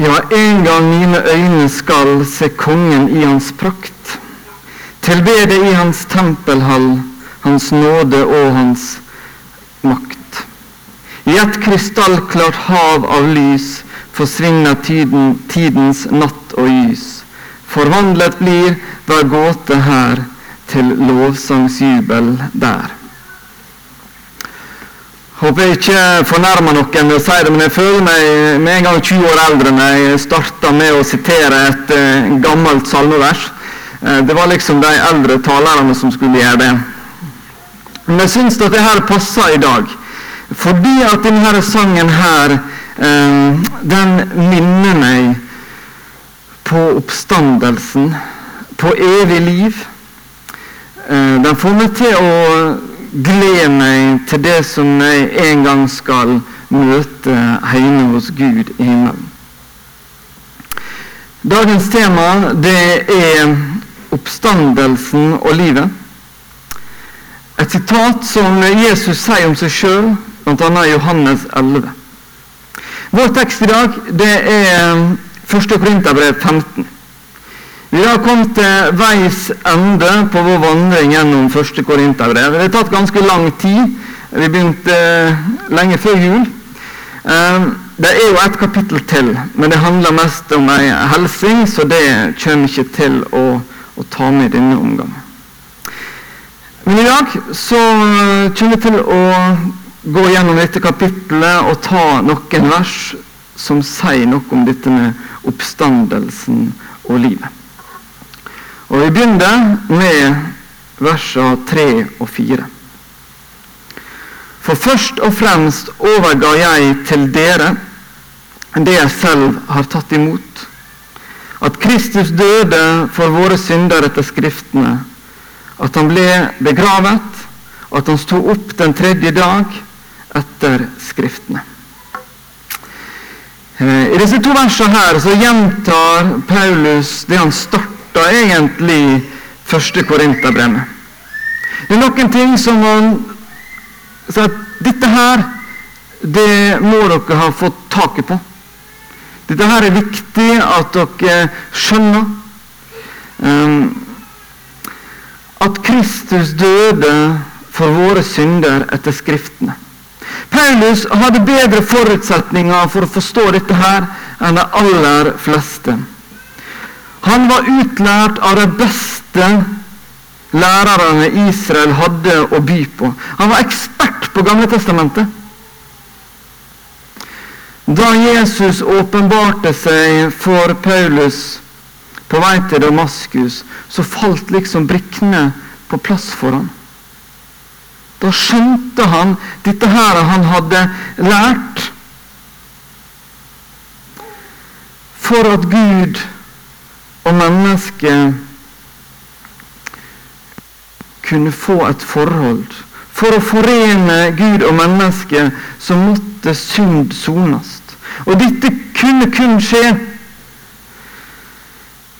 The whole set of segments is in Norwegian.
Ja, en gang mine øyne skal se kongen i hans prakt. Tilbede i hans tempelhall, hans nåde og hans makt. I et krystallklart hav av lys forsvinner tiden, tidens natt og lys. Forvandlet blir hver gåte her til lovsangsjubel der. Håper jeg ikke fornærmer noen med å si det, men jeg føler meg med en gang 20 år eldre når jeg starta med å sitere et uh, gammelt salmevers. Uh, det var liksom de eldre talerne som skulle gjøre det. Men jeg syns at det her passer i dag. Fordi at denne sangen her, uh, den minner meg på oppstandelsen, på evig liv. Den får meg til å glede meg til det som jeg en gang skal møte hjemme hos Gud i himmelen. Dagens tema det er oppstandelsen og livet. Et sitat som Jesus sier om seg sjøl, bl.a. i Johannes 11. Vår tekst i dag det er 1. Korinterbrev 15. Vi har kommet til veis ende på vår vandring gjennom første Korinterbrev. Det har tatt ganske lang tid. Vi begynte eh, lenge før jul. Eh, det er jo et kapittel til, men det handler mest om ei helsing, så det kommer ikke til å, å ta med i denne omgang. Men i dag så kommer vi til å gå gjennom dette kapittelet og ta noen vers som sier noe om dette med oppstandelsen og livet. Og Vi begynner med versene 3 og 4. For først og fremst overga jeg til dere det jeg selv har tatt imot. At Kristus døde for våre synder etter Skriftene. At han ble begravet, og at han sto opp den tredje dag etter Skriftene. Eh, I disse to versene her så gjentar Paulus det han starter starta egentlig første Korinterbrevet. Det er noen ting som man sier at dette her, det må dere ha fått taket på. Dette her er viktig at dere skjønner. Um, at Kristus døde for våre synder etter Skriftene. Paulus hadde bedre forutsetninger for å forstå dette her enn de aller fleste. Han var utlært av de beste lærerne Israel hadde å by på. Han var ekspert på Gamle Testamentet. Da Jesus åpenbarte seg for Paulus på vei til Damaskus, så falt liksom brikkene på plass for ham. Da skjønte han dette her han hadde lært. For at Gud og mennesket kunne få et forhold. For å forene Gud og menneske så måtte synd sones. Og dette kunne kun skje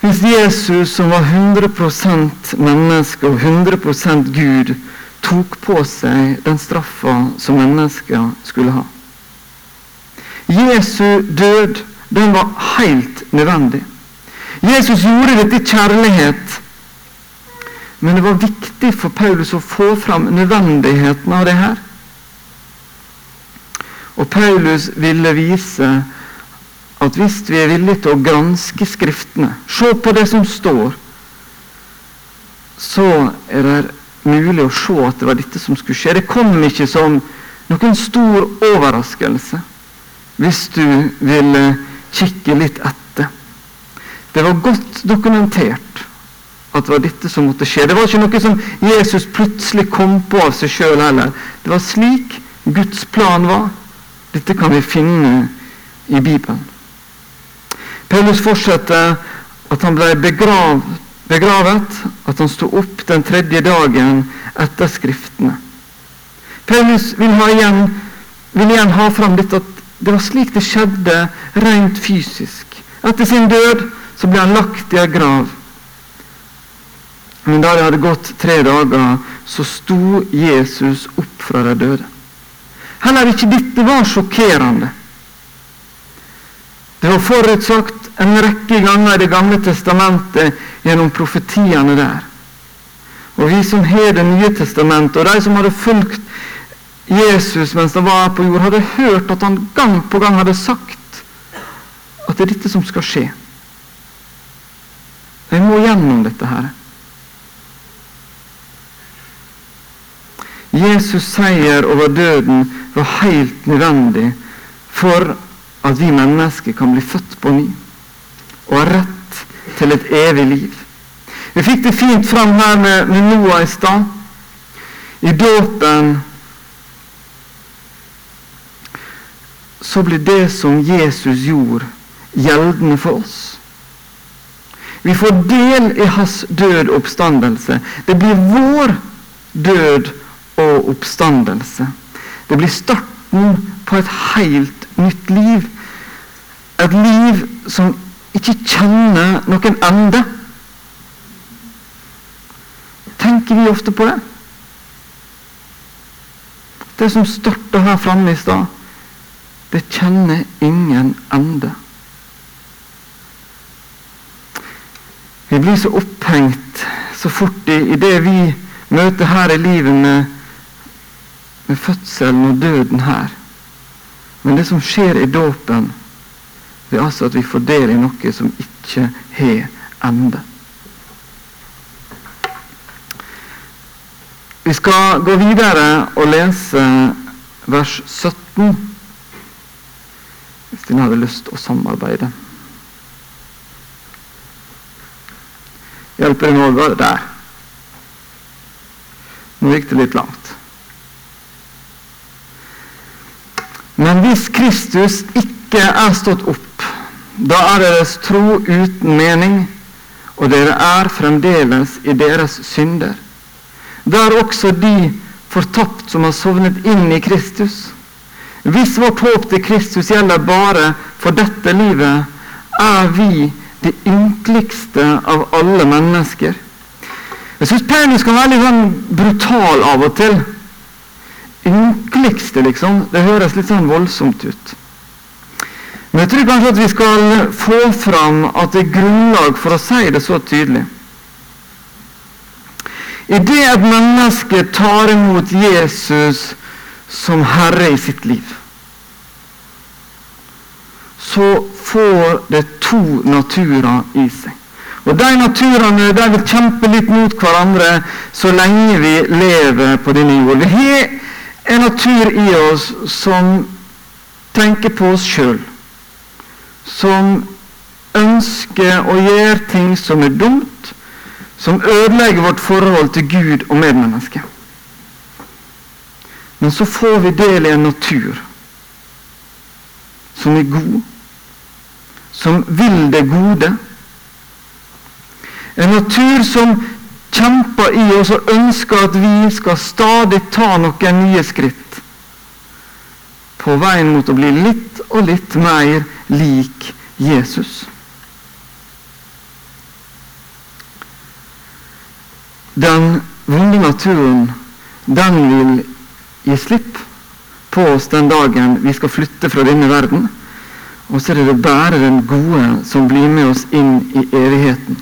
hvis Jesus, som var 100% menneske og 100% Gud, tok på seg den straffa som mennesker skulle ha. Jesu død den var helt nødvendig. Jesus gjorde dette i kjærlighet. Men det var viktig for Paulus å få fram nødvendigheten av det her. Og Paulus ville vise at hvis vi er villige til å granske Skriftene, se på det som står, så er det mulig å se at det var dette som skulle skje. Det kom ikke som noen stor overraskelse hvis du ville kikke litt etter det var godt dokumentert at det var dette som måtte skje. Det var ikke noe som Jesus plutselig kom på av seg sjøl heller. Det var slik Guds plan var. Dette kan vi finne i Bibelen. Paulus fortsetter at han ble begravet, at han sto opp den tredje dagen etter Skriftene. Paulus vil, igjen, vil igjen ha fram dette at det var slik det skjedde rent fysisk. Etter sin død så ble han lagt i ei grav. Men da det hadde gått tre dager, så sto Jesus opp fra de døde. Heller ikke dette var sjokkerende. Det var forutsagt en rekke ganger i Det gamle testamentet gjennom profetiene der. Og vi som har Det nye testamentet, og de som hadde fulgt Jesus mens han var på jord, hadde hørt at han gang på gang hadde sagt at det er dette som skal skje. Jeg må gjennom dette her. Jesus' seier over døden var helt nødvendig for at vi mennesker kan bli født på ny og ha rett til et evig liv. Vi fikk det fint fram her med, med Noah i stad. I dåpen så blir det som Jesus gjorde, gjeldende for oss. Vi får del i hans død og oppstandelse. Det blir vår død og oppstandelse. Det blir starten på et helt nytt liv. Et liv som ikke kjenner noen ende. Tenker vi ofte på det? Det som starta her framme i stad, det kjenner ingen ende. Vi blir så opphengt så fort i, i det vi møter her i livet med, med fødselen og døden her. Men det som skjer i dåpen, det er altså at vi får del i noe som ikke har ende. Vi skal gå videre og lese vers 17, hvis dere hadde lyst til å samarbeide. Hjelper det nå? Var det der? Nå gikk det litt langt. Men hvis Kristus ikke er stått opp, da er deres tro uten mening, og dere er fremdeles i deres synder. Da er også de fortapt som har sovnet inn i Kristus. Hvis vårt håp til Kristus gjelder bare for dette livet, er vi det ynkeligste av alle mennesker. Jeg syns Paulus kan være litt sånn brutal av og til. Ynkeligste, liksom. Det høres litt sånn voldsomt ut. Men jeg tror kanskje at vi skal få fram at det er grunnlag for å si det så tydelig. Idet et menneske tar imot Jesus som herre i sitt liv, så får det to naturer i seg. Og De naturene de vil kjempe litt mot hverandre så lenge vi lever på denne jord. Vi har en natur i oss som tenker på oss sjøl. Som ønsker å gjøre ting som er dumt, som ødelegger vårt forhold til Gud og medmennesket. Men så får vi del i en natur som er god, som vil det gode. En natur som kjemper i oss og ønsker at vi skal stadig ta noen nye skritt på veien mot å bli litt og litt mer lik Jesus. Den vonde naturen, den vil gi slipp på oss den dagen vi skal flytte fra denne verden. Og så er det bare den gode som blir med oss inn i evigheten.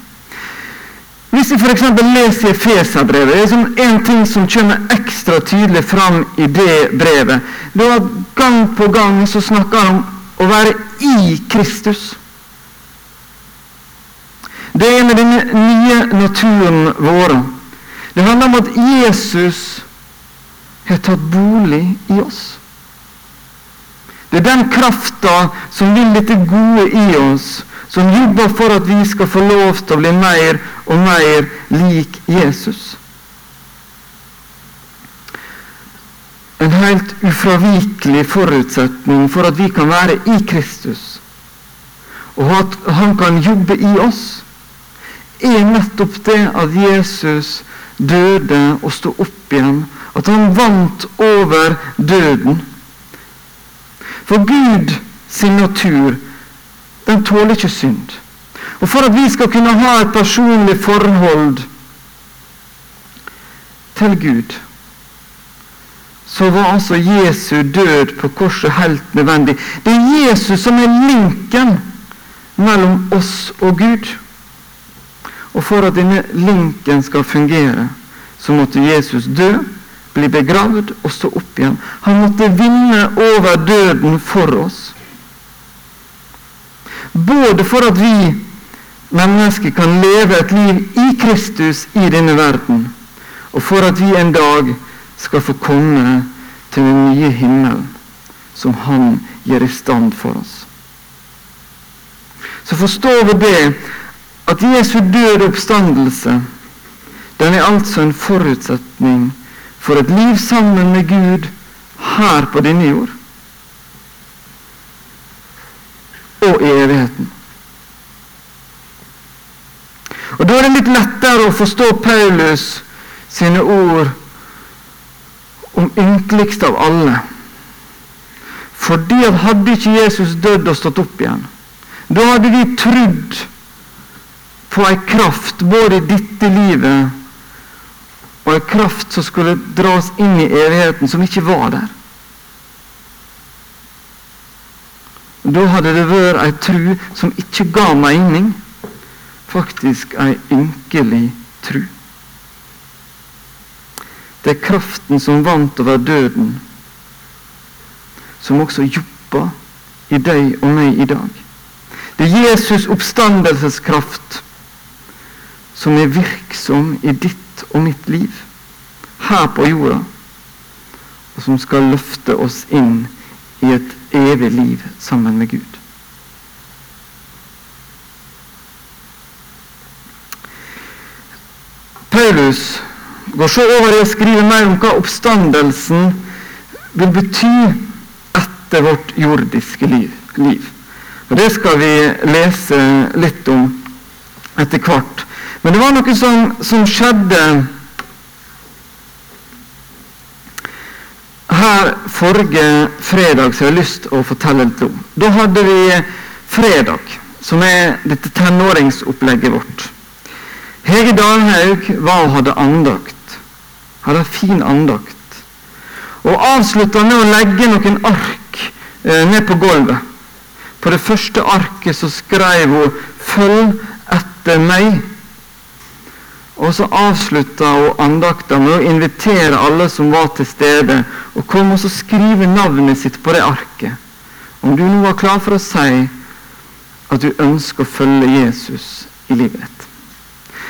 Hvis vi f.eks. leser Feserbrevet, det er liksom en ting som kommer ekstra tydelig fram i det brevet. Det var Gang på gang så snakker han om å være i Kristus. Det er med den nye naturen vår. Det handler om at Jesus har tatt bolig i oss. Det er den krafta som vil dette gode i oss, som jobber for at vi skal få lov til å bli mer og mer lik Jesus. En helt ufravikelig forutsetning for at vi kan være i Kristus, og at Han kan jobbe i oss, er nettopp det at Jesus døde og sto opp igjen. At han vant over døden. For Gud sin natur, den tåler ikke synd. Og for at vi skal kunne ha et personlig forhold til Gud, så var altså Jesu død på korset helt nødvendig. Det er Jesus som er linken mellom oss og Gud. Og for at denne linken skal fungere, så måtte Jesus dø, bli begravd og stå opp igjen. Han måtte vinne over døden for oss. Både for at vi mennesker kan leve et liv i Kristus i denne verden, og for at vi en dag skal få komme til den nye himmelen som Han gjør i stand for oss. Så forstår vi det at Jesu døde oppstandelse den er altså en forutsetning for et liv sammen med Gud her på denne jord og i evigheten. Og Da er det litt lettere å forstå Paulus sine ord om ynkeligst av alle. Fordi at hadde ikke Jesus dødd og stått opp igjen, da hadde vi trodd på ei kraft både i dette livet og en kraft som skulle dra oss inn i evigheten, som ikke var der. Da hadde det vært ei tru som ikke ga mening, faktisk ei ynkelig tru. Det er kraften som vant over døden, som også jobber i deg og meg i dag. Det er Jesus' oppstandelseskraft som er virksom i ditt og mitt liv her på jorda, og som skal løfte oss inn i et evig liv sammen med Gud. Paulus går så over i å skrive mer om hva oppstandelsen vil bety etter vårt jordiske liv. Og Det skal vi lese litt om etter hvert. Men det var noe som, som skjedde her forrige fredag som jeg har lyst til å fortelle litt om. Da hadde vi fredag, som er dette tenåringsopplegget vårt. Hege Dalhaug var og hadde andakt. Hadde en fin andakt. Og avslutta med å legge noen ark eh, ned på gulvet. På det første arket så skrev hun 'Følg etter meg'. Og så avslutta hun andakta med å invitere alle som var til stede, og kom og skrive navnet sitt på det arket. Om du nå var klar for å si at du ønsker å følge Jesus i livet ditt.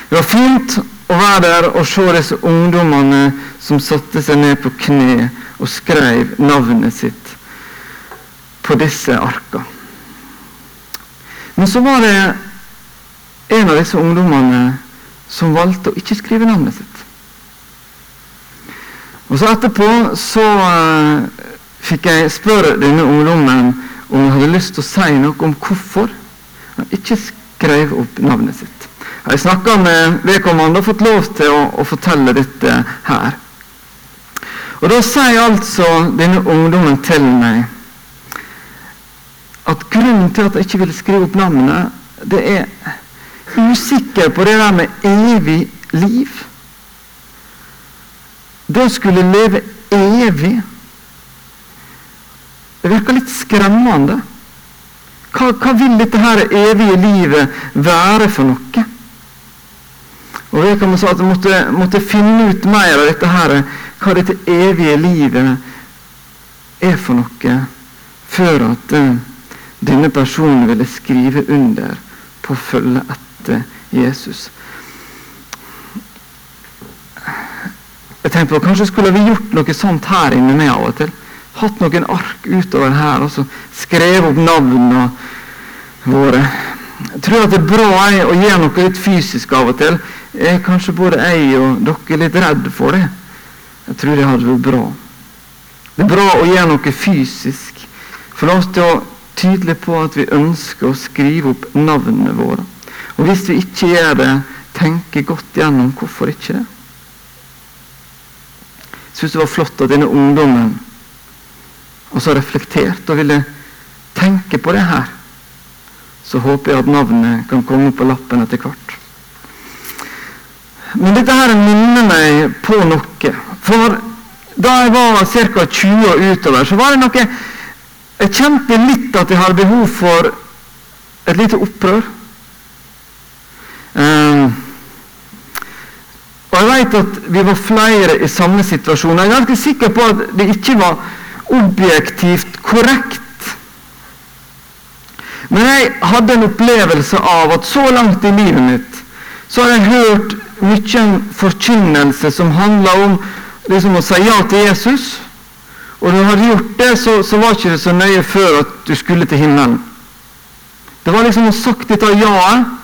Det var fint å være der og se disse ungdommene som satte seg ned på kne og skrev navnet sitt på disse arka. Men så var det en av disse ungdommene som valgte å ikke skrive navnet sitt. Og så Etterpå så uh, fikk jeg spørre denne ungdommen om han hadde lyst til å si noe om hvorfor han ikke skrev opp navnet sitt. Jeg snakka med vedkommende og fått lov til å, å, fortelle dette her. Og Da sier altså denne ungdommen til meg at grunnen til at jeg ikke ville skrive opp navnet, det er usikker på det der med evig liv. Det å skulle leve evig Det virker litt skremmende. Hva, hva vil dette her evige livet være for noe? Og jeg kan si at jeg måtte, måtte finne ut mer av dette her, hva dette evige livet er for noe, før at uh, denne personen ville skrive under på å følge etter etter Jesus. Jeg tenkte på, Kanskje skulle vi gjort noe sånt her inne med av og til. Hatt noen ark utover her og så skrevet opp navnene våre. Jeg tror at det er bra jeg, å gjøre noe litt fysisk av og til. Er kanskje både jeg og dere litt redd for det. Jeg tror det hadde vært bra. Det er bra å gjøre noe fysisk. Få lov til å tydelig på at vi ønsker å skrive opp navnene våre. Og hvis vi ikke gjør det, tenke godt gjennom hvorfor ikke det. Jeg syns det var flott at denne ungdommen også reflekterte og ville tenke på det her. Så håper jeg at navnet kan komme på lappen etter hvert. Men dette her minner meg på noe. For da jeg var ca. 20 år utover, så var det noe Jeg kjente litt at jeg hadde behov for et lite opprør. Um, og Jeg vet at vi var flere i samme situasjon. Jeg er ganske sikker på at det ikke var objektivt korrekt. Men jeg hadde en opplevelse av at så langt i livet mitt så har jeg hørt mye forkynnelse som handla om liksom å si ja til Jesus. Og når du hadde gjort det, så, så var ikke det så nøye før at du skulle til himmelen. Det var liksom å sagt dette ja-et.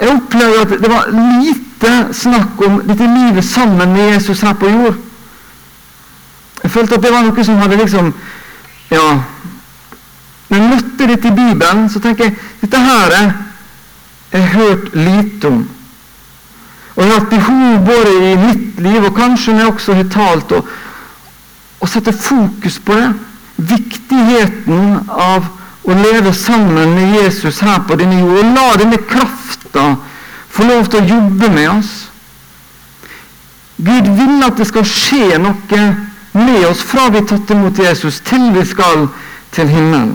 Jeg opplevde at det var lite snakk om dette livet sammen med Jesus her på jord. Jeg følte at det var noe som hadde liksom Ja. Når jeg møtte dette i Bibelen, så tenker jeg dette her er jeg hørt lite om. Og jeg har hatt behov både i mitt liv og kanskje når jeg også har talt, å sette fokus på det. Viktigheten av å leve sammen med Jesus her på denne jord. Og la denne krafta få lov til å jobbe med oss. Gud vil at det skal skje noe med oss fra vi har tatt imot Jesus, til vi skal til himmelen.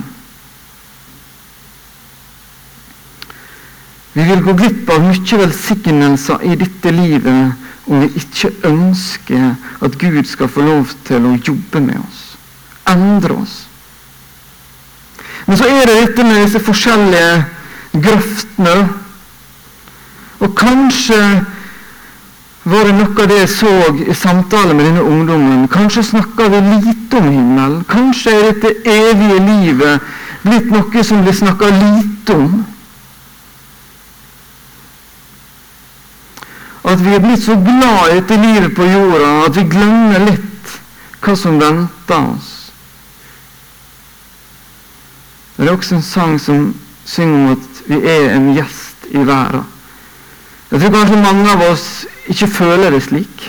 Vi vil gå glipp av mye velsignelser i dette livet om vi ikke ønsker at Gud skal få lov til å jobbe med oss, endre oss. Men så er det dette med disse forskjellige grøftene. Og kanskje var det noe av det jeg så i samtale med denne ungdommen. Kanskje snakker vi lite om himmelen. Kanskje er dette evige livet blitt noe som blir snakka lite om. At vi er blitt så glad i dette livet på jorda at vi glemmer litt hva som venter oss. Det er også en sang som synger om at vi er en gjest i verden. Jeg tror kanskje mange av oss ikke føler det slik.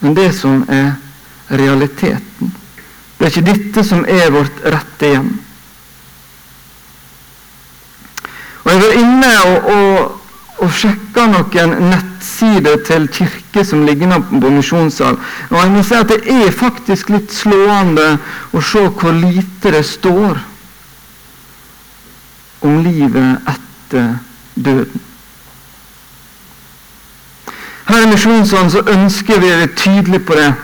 Men det som er realiteten Det er ikke dette som er vårt rette hjem. Og Jeg var inne og, og, og sjekka noen nettsider til kirke som ligner på misjonssal. Og jeg må si at det er faktisk litt slående å se hvor lite det står om livet etter døden. Her i Misjonsland så ønsker vi å være tydelige på det.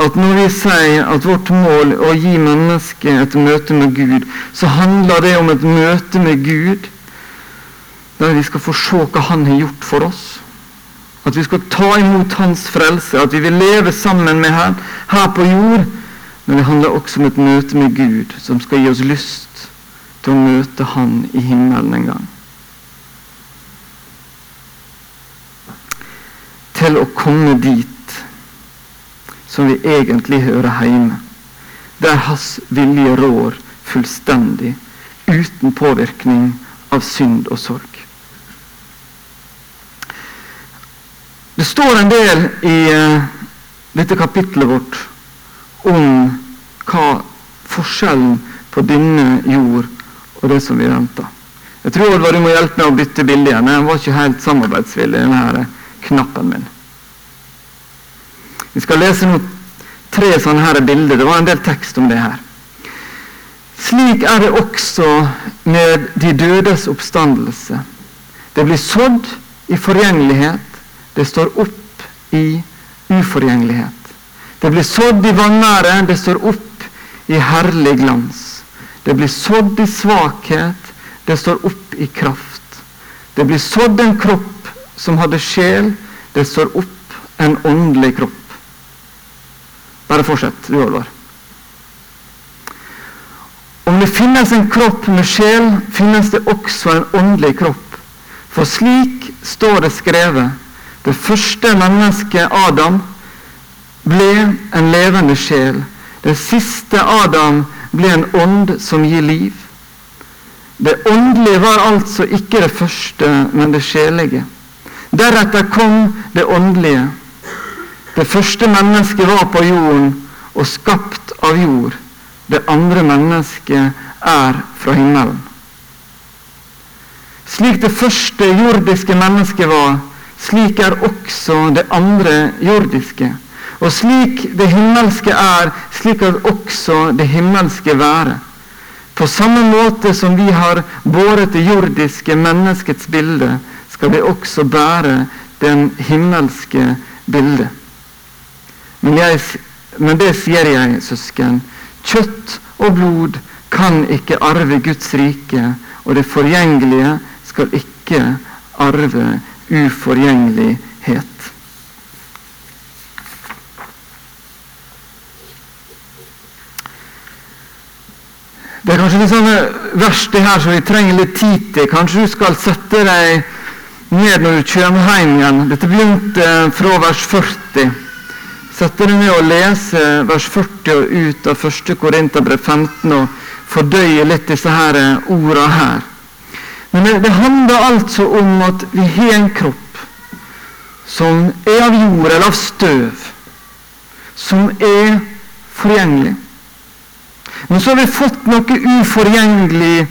At når vi sier at vårt mål er å gi mennesket et møte med Gud, så handler det om et møte med Gud der vi skal få se hva Han har gjort for oss. At vi skal ta imot Hans frelse, at vi vil leve sammen med Han her på jord. Men det handler også om et møte med Gud, som skal gi oss lyst til å møte Han i himmelen en gang. Til å komme dit som vi egentlig hører hjemme. Der Hans vilje rår fullstendig, uten påvirkning av synd og sorg. Det står en del i uh, dette kapitlet vårt om hva forskjellen på denne jord og det som vi venter. Jeg tror Oddvar, du må hjelpe meg å bytte bilde igjen. Jeg var ikke helt samarbeidsvillig, denne knappen min. Vi skal lese nå tre sånne her bilder. Det var en del tekst om det her. Slik er det også med de dødes oppstandelse. Det blir sådd i forgjengelighet, det står opp i uforgjengelighet. Det blir sådd i vanære, det står opp i herlig glans. Det blir sådd i svakhet, det står opp i kraft. Det blir sådd en kropp som hadde sjel, det står opp en åndelig kropp. Bare fortsett, du Olvar. Om det finnes en kropp med sjel, finnes det også en åndelig kropp. For slik står det skrevet det første mennesket, Adam, ble en levende sjel. Det siste Adam ble en ånd som gir liv. Det åndelige var altså ikke det første, men det sjelige. Deretter kom det åndelige. Det første mennesket var på jorden og skapt av jord. Det andre mennesket er fra himmelen. Slik det første jordiske mennesket var, slik er også det andre jordiske. Og slik det himmelske er, slik er også det himmelske være. På samme måte som vi har båret det jordiske menneskets bilde, skal vi også bære den himmelske bildet. Men, jeg, men det sier jeg, søsken. Kjøtt og blod kan ikke arve Guds rike, og det forgjengelige skal ikke arve uforgjengelighet. Det er kanskje litt sånne vers det her som vi trenger litt tid til. Kanskje du skal sette deg ned når du kommer hjem igjen. Dette begynte fra vers 40. Sette deg ned og lese vers 40 og ut av 1. Korinterbrev 15 og fordøye litt disse her orda her. Men det, det handler altså om at vi har en kropp som er av jord eller av støv, som er forgjengelig. Men så har vi fått noe uforgjengelig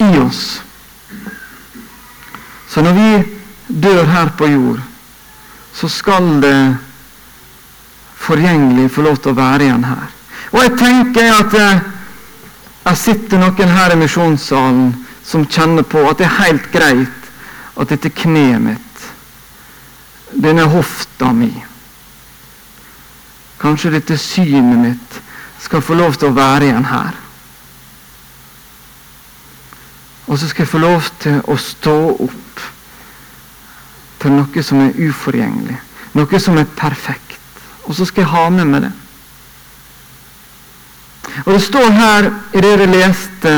i oss. Så når vi dør her på jord, så skal det forgjengelig få lov til å være igjen her. Og jeg tenker at eh, jeg sitter noen her i misjonssalen som kjenner på at det er helt greit at dette kneet mitt, denne hofta mi, kanskje dette synet mitt skal få lov til å være igjen her. Og så skal jeg få lov til å stå opp til noe som er uforgjengelig, noe som er perfekt. Og så skal jeg ha med meg det. Og Det står her i det dere leste,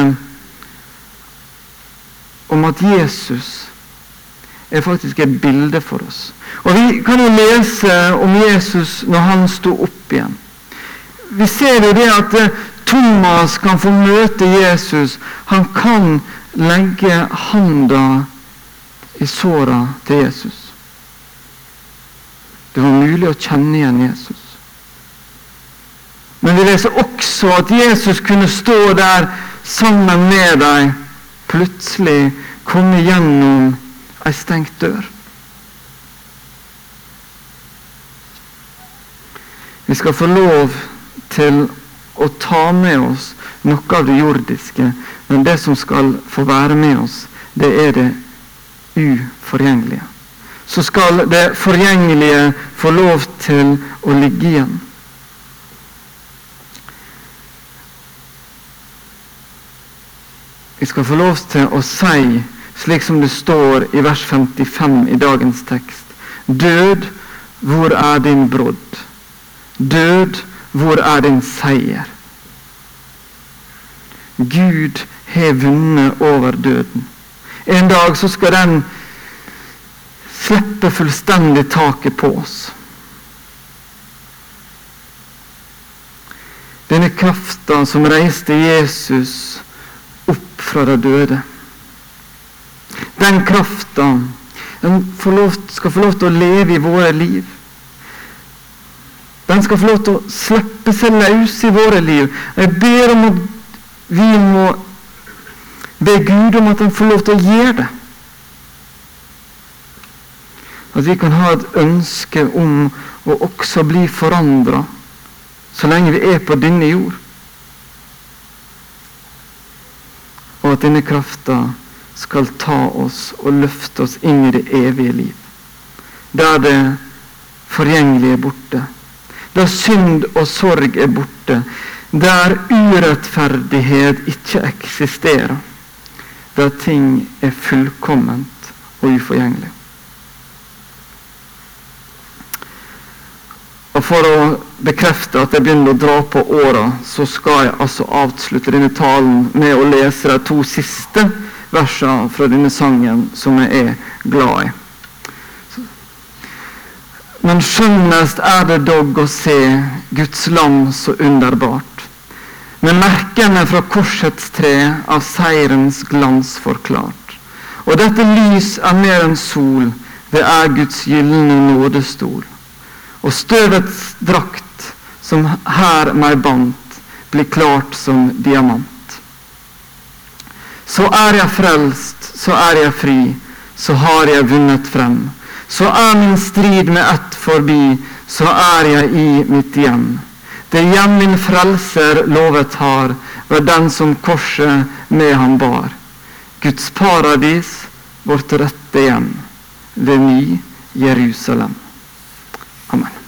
om at Jesus er faktisk et bilde for oss. Og Vi kan jo lese om Jesus når han sto opp igjen vi ser jo det at eh, Thomas kan få møte Jesus. Han kan legge handa i såra til Jesus. Det var mulig å kjenne igjen Jesus. Men vi leser også at Jesus kunne stå der sammen med dem, plutselig komme gjennom ei stengt dør. Vi skal få lov til å ta med oss noe av det jordiske, men det som skal få være med oss, det er det uforgjengelige. Så skal det forgjengelige få lov til å ligge igjen. Vi skal få lov til å si, slik som det står i vers 55 i dagens tekst Død, hvor er din brodd? Død, hvor er din seier? Gud har vunnet over døden. En dag så skal den slippe fullstendig taket på oss. Denne krafta som reiste Jesus opp fra de døde. Den krafta skal få lov til å leve i våre liv. Den skal få lov til å slippe seg løs i våre liv. Jeg ber om at vi må be Gud om at han får lov til å gjøre det. At vi kan ha et ønske om å også bli forandra så lenge vi er på denne jord. Og at denne krafta skal ta oss og løfte oss inn i det evige liv. Der det forgjengelige er borte der synd og sorg er borte, der urettferdighet ikke eksisterer, der ting er fullkomment og uforgjengelig. Og For å bekrefte at jeg begynner å dra på åra, så skal jeg altså avslutte denne talen med å lese de to siste versene fra denne sangen som jeg er glad i. Men skjønnest er det dog å se Guds land så underbart, med merkene fra korsets tre av seirens glans forklart. Og dette lys er mer enn sol, det er Guds gylne nådestol. Og støvets drakt, som her meg bandt, blir klart som diamant. Så er jeg frelst, så er jeg fri, så har jeg vunnet frem så er min strid med ett forbi, så er jeg i mitt hjem. Det hjem min frelser lovet har, var den som korset med ham bar. Guds paradis, vårt rette hjem, ved mi Jerusalem. Aman.